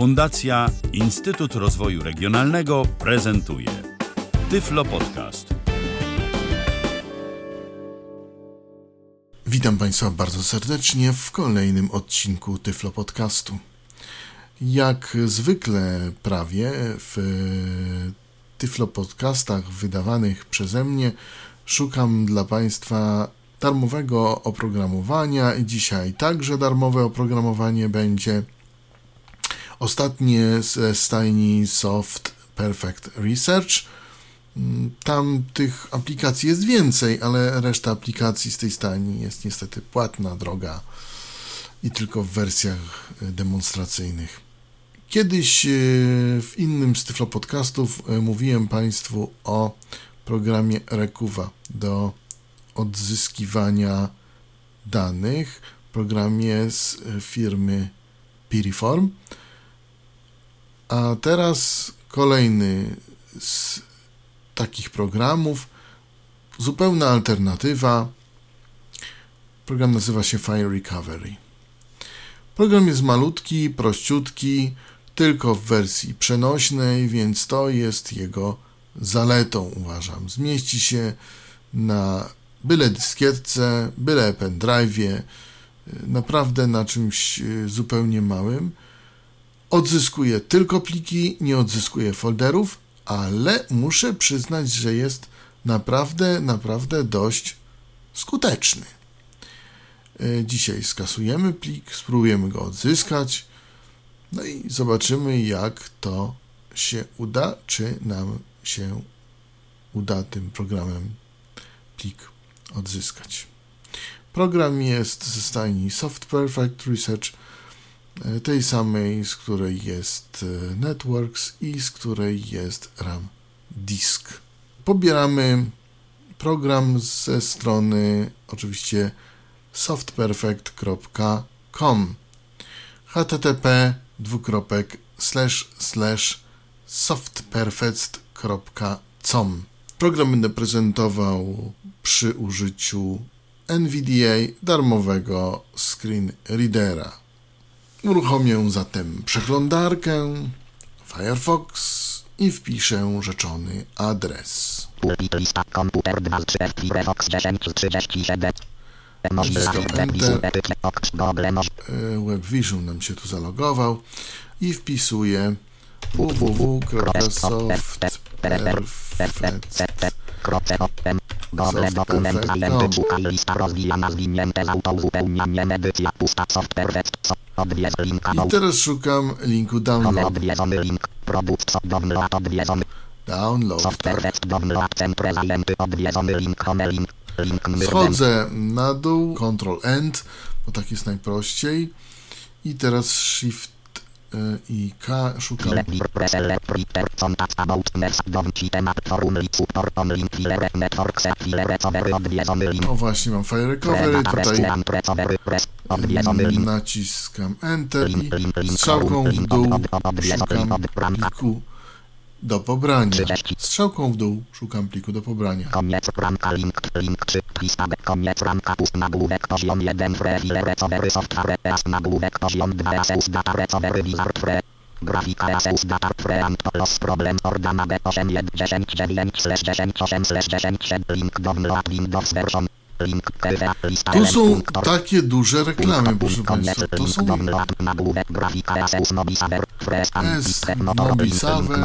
Fundacja Instytut Rozwoju Regionalnego prezentuje Tyflo Podcast. Witam Państwa bardzo serdecznie w kolejnym odcinku Tyflo Podcastu. Jak zwykle prawie w Tyflo Podcastach wydawanych przeze mnie szukam dla Państwa darmowego oprogramowania i dzisiaj także darmowe oprogramowanie będzie ostatnie ze stajni Soft Perfect Research. Tam tych aplikacji jest więcej, ale reszta aplikacji z tej stajni jest niestety płatna, droga i tylko w wersjach demonstracyjnych. Kiedyś e, w innym z Tyflo podcastów e, mówiłem Państwu o programie Rekuwa do odzyskiwania danych, programie z firmy Piriform. A teraz kolejny z takich programów, zupełna alternatywa. Program nazywa się File Recovery. Program jest malutki, prościutki, tylko w wersji przenośnej, więc to jest jego zaletą, uważam. Zmieści się na byle dyskietce, byle pendrive'ie, naprawdę na czymś zupełnie małym. Odzyskuje tylko pliki, nie odzyskuje folderów, ale muszę przyznać, że jest naprawdę, naprawdę dość skuteczny. Dzisiaj skasujemy plik, spróbujemy go odzyskać. No i zobaczymy, jak to się uda, czy nam się uda tym programem plik odzyskać. Program jest ze stajni Soft Perfect Research, e, tej samej, z której jest e, Networks i z której jest RAM Disk. Pobieramy program ze strony oczywiście softperfect.com http dwukropek slash slash softperfect.com Program będę prezentował przy użyciu NVDA darmowego screen readera. Uruchomię zatem przeglądarkę Firefox i wpiszę rzeczony adres. Lista komputer 2 3 Firefox 10 37 Naciskam Enter. E, WebVision nam się tu zalogował i wpisuję Google dokument zajęty szukaj lista rozwijana zwinięte z autouzupełnianiem edycja pusta software odwiez linka I teraz szukam linku download. odwiedzony link. Produkt download odwiedzony. Download. software west download centre zajęty. Odwiedzony link. Home link. Link Schodzę na dół, Ctrl End, bo tak jest najprościej. I teraz Shift i K szukam O właśnie, mam File Recovery, tutaj naciskam Enter i strzałką w dół szukam pliku do pobrania. 30. Strzałką w dół szukam pliku do pobrania. Koniec ramka link link 3 lista koniec ramka pust nagłówek poziom 1 fre file recovery software as nagłówek poziom 2 aseus data recovery wizard fre grafika aseus data fre and los problem ordana b 8 1 10 9 slash 10 8 slash 10 7 link download windows version Tu są takie duże reklamy, proszę Państwa. To są S, Nobisaver.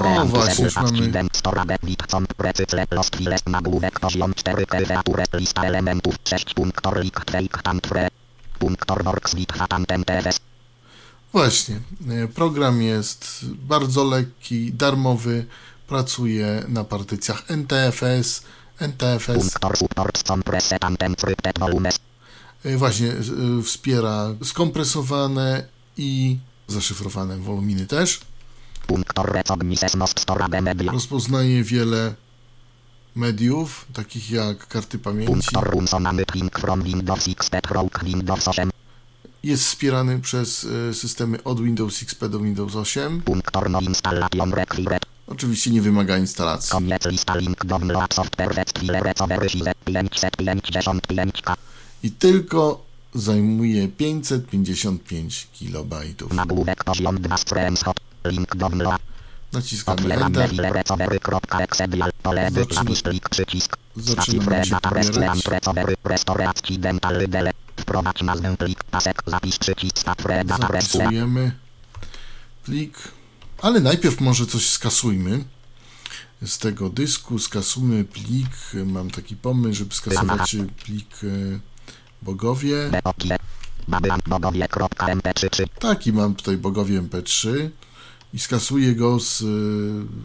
O, właśnie, już mamy- accident storage witcom precycle lost files nagłówek poziom 4 klawiaturę lista elementów 6 punktor works with hatantem TFS Właśnie. e, Program jest bardzo lekki, darmowy, pracuje na partycjach NTFS, NTFS, e, właśnie e, wspiera skompresowane i zaszyfrowane woluminy też. Rozpoznaje wiele mediów, takich jak karty pamięci. Jest wspierany przez e, systemy od Windows XP do Windows 8. Punktor no installation required. Oczywiście nie wymaga instalacji. Koniec lista link download software Westfile recovery sile 555k. I tylko zajmuje 555 kilobajtów. Nagłówek poziom 2 stream hot. Link download. Naciskamy Enter. Wprowadź nazwę plik pasek zapisz przycisk restaurant. Zapisujemy plik, ale najpierw może coś skasujmy. Z tego dysku skasujmy plik. Mam taki pomysł, żeby skasować plik e, Bogowie. Beokie. Babylon bogowie.mp3 Taki mam tutaj Bogowie MP3 i skasuję go z, e,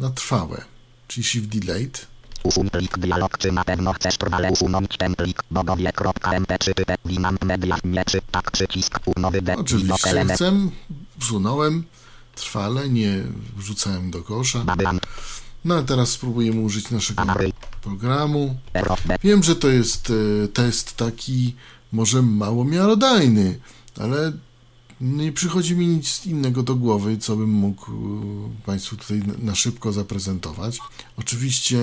na trwałe, czyli Shift Delete. Usuń plik dialog, czy na pewno chcesz trwale usunąć ten plik? Bogowie.mp3 type winamp media nie czy tak przycisk nowy de Oczywiście chcę, usunąłem trwale, nie wrzucałem do kosza. No a teraz spróbujemy użyć naszego programu. Wiem, że to jest e, test taki może mało miarodajny, ale nie przychodzi mi nic innego do głowy, co bym mógł e, Państwu tutaj na- szybko zaprezentować. Oczywiście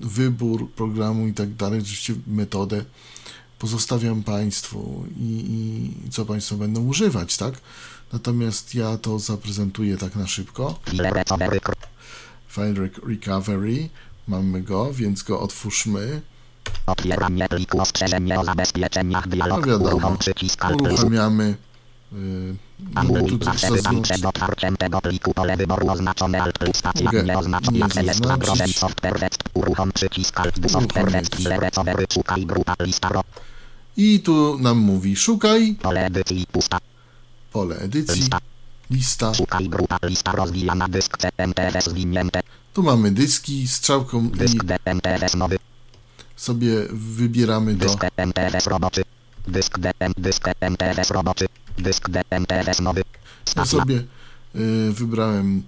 wybór programu i tak dalej, oczywiście metodę pozostawiam Państwu i, i co Państwo będą używać, tak? Natomiast ja to zaprezentuję tak na szybko. file recovery mamy go, więc go otwórzmy. otwieranie pliku ostrzeżenie o zabezpieczeniach dialog No wiadomo. Uruchamiamy. Mamy zaznaczyć. przed otwarciem tego pliku pole wyboru oznaczone alt plus stacja software west uruchom przycisk alt software west szukaj grupa lista ro I tu nam mówi szukaj pole edycji pusta. Pole edycji, lista. lista. szukaj grupa lista rozwijana dysk CMTS zwinięte. Tu mamy dyski strzałką i dysk DMTS nowy. Sobie wybieramy do dysk DMTS roboczy. Dysk DM dysk DMTS roboczy dysk DMTS nowy ja sobie yy, wybrałem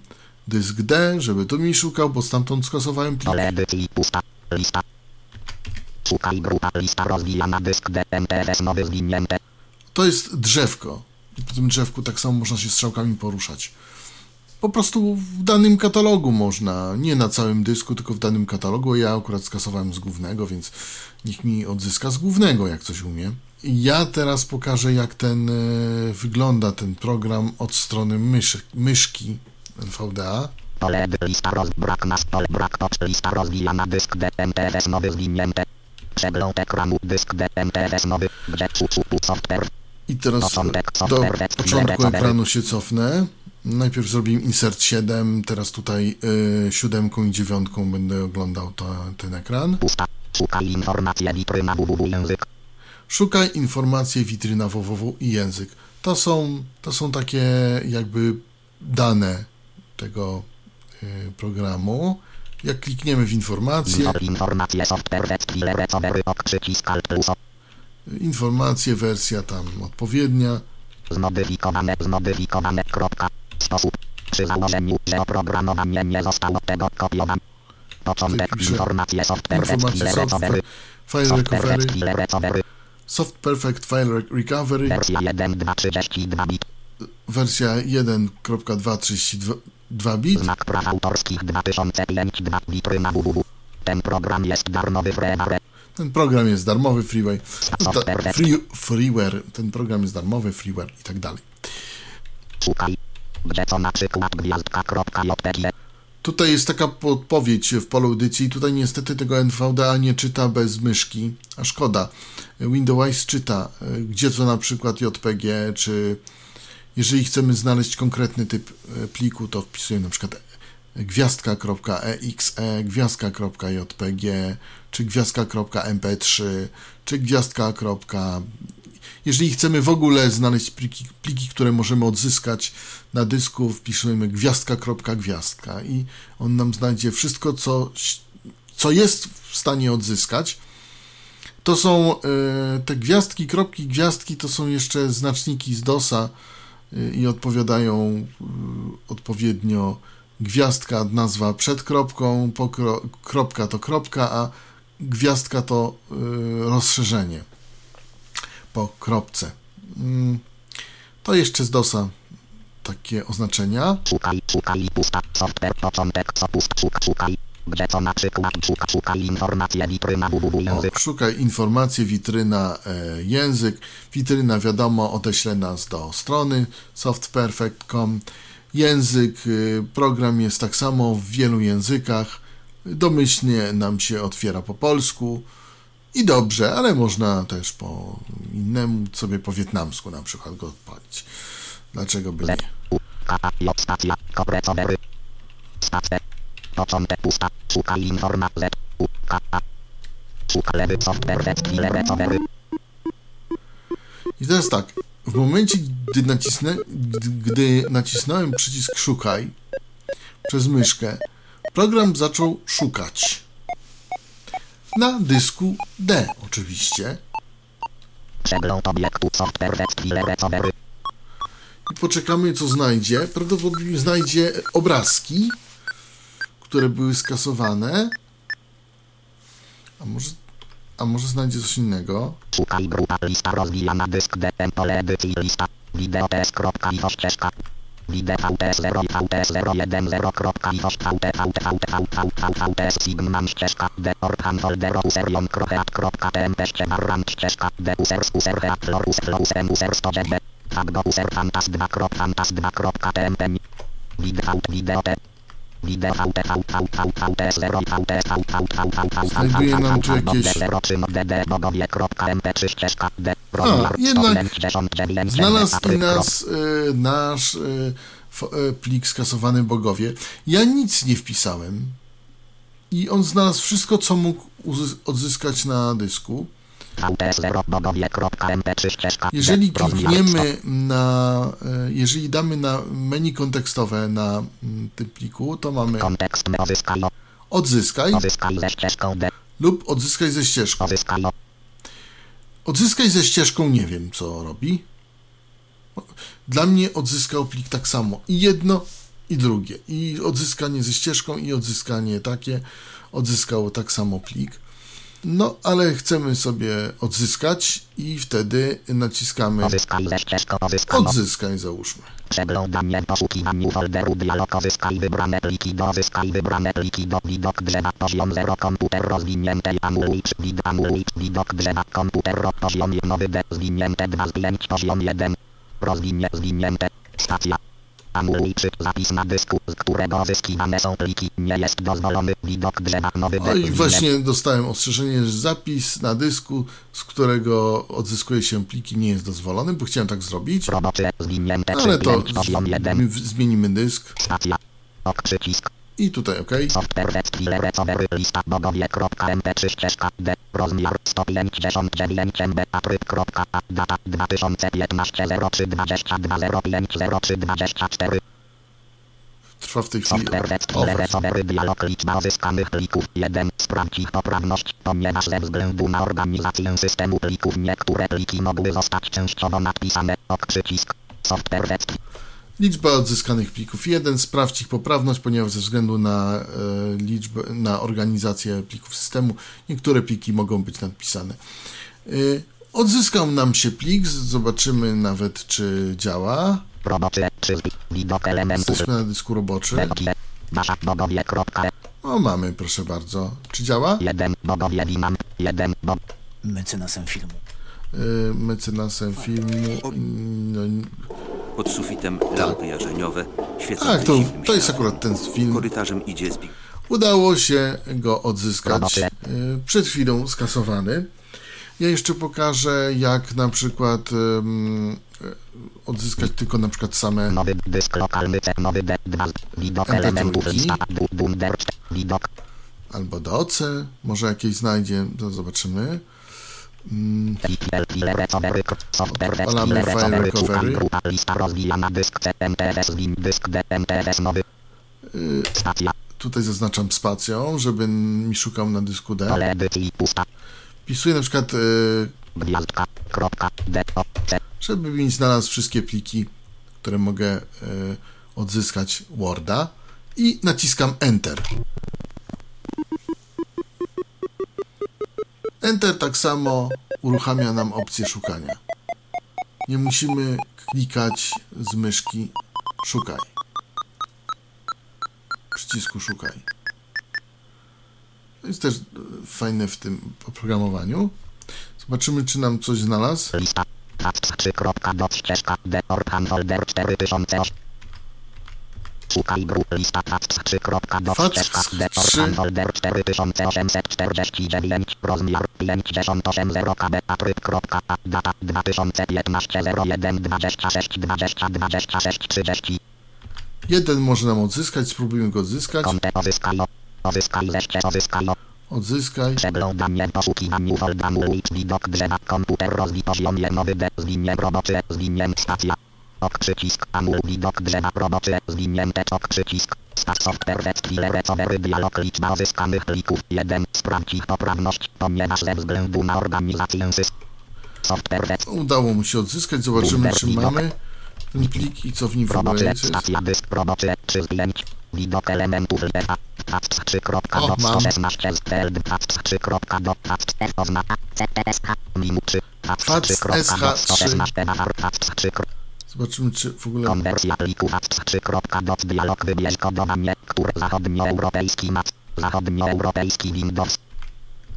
dysk D, żeby tu mi szukał, bo stamtąd skasowałem plik. pole edycji pusta lista szukaj grupa lista rozwijana dysk DMTS nowy zwinięte To jest drzewko. I po tym drzewku tak samo można się strzałkami poruszać. Po prostu w danym katalogu można, nie na całym dysku, tylko w danym katalogu. Ja akurat skasowałem z głównego, więc niech mi odzyska z głównego, jak coś umie. Ja teraz pokażę, jak ten e, wygląda ten program od strony myszy, myszki NVDA. Pole lista roz... brak nas pole brak lista rozwijana dysk DMTS nowy zwinięte przegląd ekranu dysk DMTS nowy gdzie software I teraz do początku ekranu się cofnę. Najpierw zrobiłem insert 7, teraz tutaj y, siódemką i dziewiątką będę oglądał to, ten ekran. pusta szukaj witryna www język Szukaj informacje witryna www i język. To są, to są takie jakby dane tego y, programu. Jak klikniemy w informacje, Info, informacje software przycisk alt plus informacje, wersja tam odpowiednia. zmodyfikowane zmodyfikowane kropka. Sposób. Przy założeniu że oprogramowanie nie zostało tego kopiowane. Początek. Informacje software Informacje software, file recovery soft perfect file Re- recovery, wersja 1.2.32 bit wersja 1.232 bit. Znak praw autorskich 2005 2 witryna www. Ten program jest darmowy freeware. Ten program jest darmowy, Software da, free, freeware, ten program jest darmowy, freeware i tak dalej. Szukaj. Gdzie co na przykład gwiazdka.jpg. Tutaj jest taka podpowiedź w polu edycji. Tutaj niestety tego NVDA nie czyta bez myszki, a szkoda. Windows czyta, e, gdzie co na przykład JPG, czy jeżeli chcemy znaleźć konkretny typ e, pliku, to wpisujemy na przykład gwiazdka.exe, gwiazdka.jpg, czy gwiazdka.mp3, czy gwiazdka. Jeżeli chcemy w ogóle znaleźć pliki, pliki, które możemy odzyskać na dysku, wpiszemy gwiazdka.gwiazdka i on nam znajdzie wszystko, co, co jest w stanie odzyskać. To są e, te gwiazdki, kropki, gwiazdki, to są jeszcze znaczniki z DOSa e, i odpowiadają e, odpowiednio gwiazdka, nazwa przed kropką, kropka to kropka, a gwiazdka to rozszerzenie po kropce. Mm, To jeszcze z DOSa takie oznaczenia. Szukaj, szukaj, pusta, software, początek, co pust, szuk, szukaj. Gdzie na przykład, szuk, szukaj informacje, witryna, www, O, język. szukaj informacje, witryna, e, język. Witryna, wiadomo, odeśle nas do strony softperfect.com. Język, e, program jest tak samo w wielu językach. Domyślnie nam się otwiera po polsku. I dobrze, ale można też po innemu, sobie po wietnamsku na przykład go odpalić. Dlaczego by nie? Stacja, koprecowery. Stacja. Początek pusta, szukaj informacje, Z, U, K, A. Szukaj lewy, software. I teraz tak, w momencie, gdy, nacisnę, gdy nacisnąłem przycisk szukaj przez myszkę, program zaczął szukać. Na dysku D oczywiście. I poczekamy, co znajdzie. Prawdopodobnie znajdzie obrazki, które były skasowane. A może, a może znajdzie coś innego? Szukaj grupa, lista rozwijana, dysk DM, pole edycji, lista. Wideo ścieżka. Wideo VTS 0 i VTS 010. VT VT VT VTS Sigman ścieżka. D. Orhan folder userion krocheat kropka tmp ścieżarrand ścieżka. D. Users user heat florus florus m user 100 GB. Fabgo user fantas 2 krop fantas 2 kropka tmp. Wideo Znajduje nam tu jakieś- 0 czy DD bogowie.mp3 ścieżka D. A, jednak Znalazł i nas y, nasz y, plik skasowany bogowie. Ja nic nie wpisałem. I on znalazł wszystko, co mógł odzyskać na dysku. VTS0 bogowie.mp3 ścieżka D. Jeżeli klikniemy na, y, jeżeli damy na menu kontekstowe na tym pliku, to mamy odzyskaj, lub odzyskaj ze ścieżką. Odzyskaj ze ścieżką nie wiem, co robi. Dla mnie odzyskał plik tak samo. I jedno, i drugie. I odzyskanie ze ścieżką, i odzyskanie takie. Odzyskało tak samo plik. No, ale chcemy sobie odzyskać i wtedy naciskamy odzyskaj odzyskaj. załóżmy. Przeglądanie poszukiwaniu folderu dialog odzyskaj wybrane pliki do odzyskaj wybrane pliki do widok drzewa poziom 0 komputer widok drzewa komputer poziom nowy D zwinięte 2 zdjęć poziom 1 rozwinie zwinięte stacja czy zapis na dysku z którego odzyskiwane są pliki nie jest dozwolony. Widok drzewa nowy D No i właśnie dostałem ostrzeżenie, że zapis na dysku, z którego odzyskuje się pliki, nie jest dozwolony, bo chciałem tak zrobić. robocze zwinięte Ale to zdjęć poziom 1 z- zmienimy dysk. stacja. Ok przycisk I tutaj OK. Software web chwile recovery lista bogowie.mp3 ścieżka D rozmiar 159 MB a tryb kropka a data 2015 03 22 05 03 24 Trwa w tej chwili. Software właśnie. recovery dialog liczba uzyskanych plików 1 sprawdź ich poprawność ponieważ ze względu na organizację systemu plików niektóre pliki mogły zostać częściowo nadpisane ok przycisk Software web Liczba odzyskanych plików 1. Sprawdź ich poprawność, ponieważ ze względu na e, liczbę, na organizację plików systemu niektóre pliki mogą być nadpisane. E, odzyskał nam się plik, zobaczymy nawet czy działa. robocze 3 widok elementów Jesteśmy na dysku. Wasza bogowie. kropka, O, mamy, proszę bardzo. Czy działa? Jeden bogowie winam, jeden bo... mecenasem filmu. E, mecenasem filmu. No, Pod sufitem lampy jarzeniowe, świecące tak, to, dziwnym to jest światłem. akurat ten film. Korytarzem idzie zbig. Udało się go odzyskać. Y, Przed chwilą skasowany. Ja jeszcze pokażę, jak na przykład ym, y, odzyskać tylko na przykład same. Nowy dysk lokalny C, nowy D2, widok MP3. elementów lista, du- dunder, widok, Albo doc, może jakieś znajdzie, to zobaczymy. Tutaj zaznaczam spacją, żeby mi szukał na dysku D. Wpisuję na przykład, y, żeby mi znalazł wszystkie pliki, które mogę y, odzyskać Worda i naciskam Enter. Enter tak samo uruchamia nam opcję szukania. Nie musimy klikać z myszki Szukaj. Przycisku szukaj. To jest też e, fajne w tym oprogramowaniu. Zobaczymy, czy nam coś znalazł. Lista. Patrz 3. Dot ścieżka. 4008. Szukaj grup. Lista. Patrz 3. Dot Patrz ścieżka. D. trzy. Orpan folder 4849. Rozmiar 580 KB. Atryb. A. Data 2015 01 26 20 26 30. Jeden może nam odzyskać, spróbujmy go odzyskać. Pozyskaj zeszcie pozyskaj. Odzyskaj. Przeglądanie poszukiwaniu foldamu Wix widok drzewa komputer rozwój poziom nowy D zwinięt roboczy zwinięt stacja ok przycisk amul widok drzewa roboczy zwinięte ok przycisk start software recovery dialog liczba uzyskanych plików 1 sprawdź ich poprawność ponieważ ze względu na organizację systemu software Udało mu się odzyskać. Zobaczymy, czy mamy ten plik i co w nim w ogóle jest. stacja dysk roboczy 3 zdjęć widok elementów lewa patrz 3 kropka O, mam. 116 feld patrz 3 kropka dot patrz F oznaka CPSH minu 3 patrz Patrz 3 kropka dot SH3. 116 bazar patrz 3 kropka Zobaczymy, czy w ogóle... konwersja plików patrz 3 kropka dot dialog wybierz kodowanie które zachodnioeuropejski mat zachodnioeuropejski Windows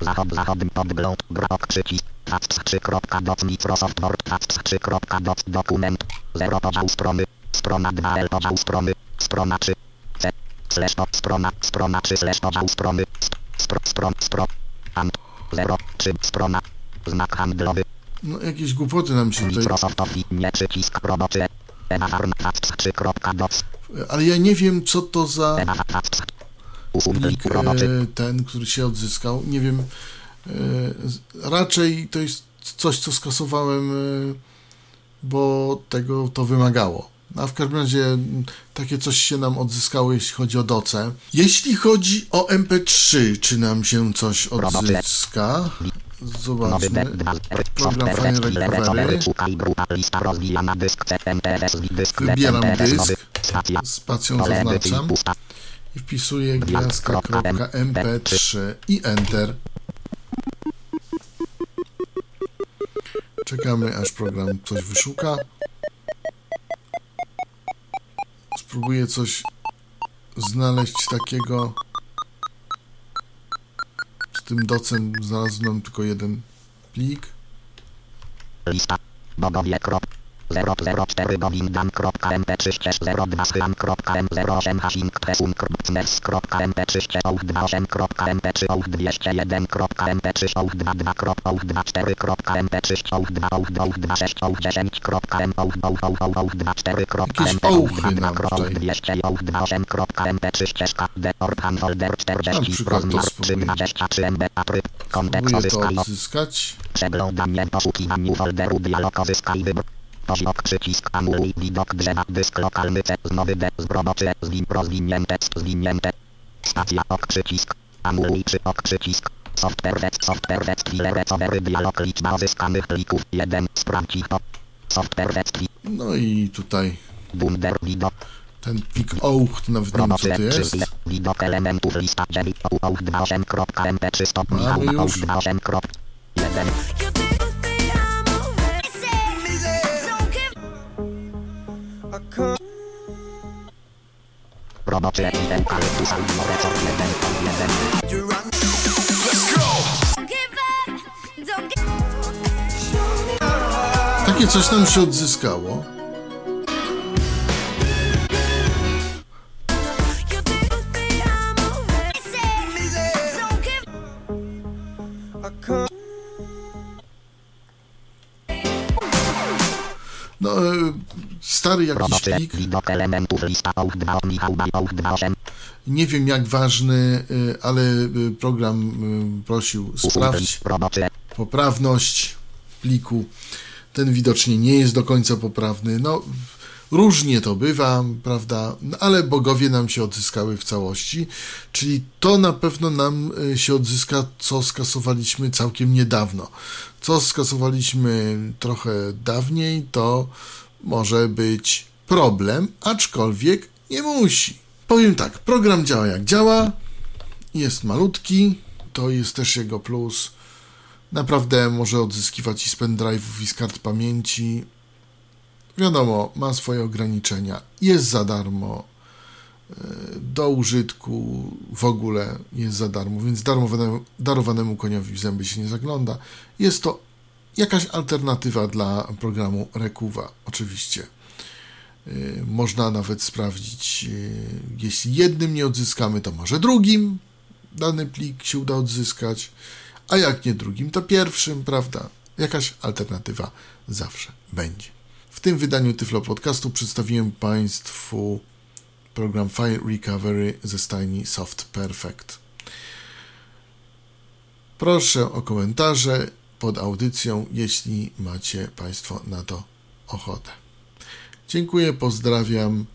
zachod zachodni podgląd grok przycisk patrz 3 kropka dot Microsoft Word patrz 3 kropka dot dokument 0 podział strony strona 2 L podział strony strona 3 C slash to strona strona 3 slash podział strony st- stro stron stro ant 0 3 strona znak handlowy No, jakieś głupoty nam się tutaj... Microsoft Office nie przycisk roboczy Ewa Farm patrz 3 kropka dot Ale ja nie wiem, co to za plik e, ten, który się odzyskał. Nie wiem. E, raczej to jest coś, co skasowałem, e, bo tego to wymagało. A w każdym razie takie coś się nam odzyskało, jeśli chodzi o doce. Jeśli chodzi o MP3, czy nam się coś odzyska? Zobaczmy. D2 Program File Recovery. Wybieram dysk. Spacją zaznaczam i wpisuję gwiazdka.mp3 i Enter. Czekamy, aż program coś wyszuka. Spróbuję coś znaleźć takiego. Tym docem znalazłem tylko jeden plik. lista bogowie 004 bowindam.mp3 ścież 02 schylam.m08 hashing presum mp3 ścież 28.mp3 ołd 201.mp3 ołd 22.24.mp3 ołd 2 ołd ołd 26 ołd 10.m ołd ołd ołd ołd ołd 24.mp ołd ołchy nam 2 tutaj. 200 ołd 28.mp3 ścieżka d orpan folder Na 40 przykład to rozmiar spróbuję. 323 MB atryb kontekst Spróbuję to odzyskać. Przeglądanie poszukiwaniu folderu dialog uzyskaj wybór. Poziom przycisk anuluj widok drzewa dysk lokalny C znowy D z roboczy zwin rozwinięte zwinięte. Stacja ok przycisk anuluj czy ok przycisk. Software web software web chwile recovery dialog liczba uzyskanych plików 1 sprawdź po. Software web No i tutaj bunder widok ten plik ołch, to nawet nie wiem co to jest. widok elementów lista dziewięć ołd 28.mp3 stop Mamy już. ołd 28.1 roboczy albo recort 1 1 don't give up. Don't give Takie coś nam się odzyskało. No, e, stary jakiś plik. widok elementów lista ołd 2 Michał ołd 28 Nie wiem jak ważny, y, ale y, program prosił sprawdź poprawność pliku. Ten widocznie nie jest do końca poprawny. No, różnie to bywa, prawda? No, ale bogowie nam się odzyskały w całości, czyli to na pewno nam y, się odzyska, co skasowaliśmy całkiem niedawno. Co skasowaliśmy trochę dawniej, to może być problem, aczkolwiek nie musi. Powiem tak, program działa jak działa, jest malutki, to jest też jego plus. Naprawdę może odzyskiwać i z pendrive'ów, i z kart pamięci. Wiadomo, ma swoje ograniczenia, jest za darmo, e, do użytku w ogóle jest za darmo, więc darowanemu, darowanemu koniowi w zęby się nie zagląda. Jest to jakaś alternatywa dla programu Rekuwa, oczywiście. Y, Można nawet sprawdzić, y, jeśli jednym nie odzyskamy, to może drugim dany plik się uda odzyskać, a jak nie drugim, to pierwszym, prawda? Jakaś alternatywa zawsze będzie. W tym wydaniu Tyflo Podcastu przedstawiłem Państwu program File Recovery ze stajni Soft Perfect. Proszę o komentarze pod audycją, jeśli macie Państwo na to ochotę. Dziękuję, pozdrawiam.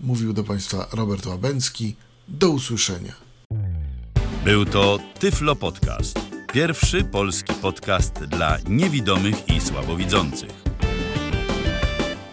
Mówił do Państwa Robert Łabęcki. Do usłyszenia. Był to Tyflo Podcast. Pierwszy polski podcast dla niewidomych i słabowidzących.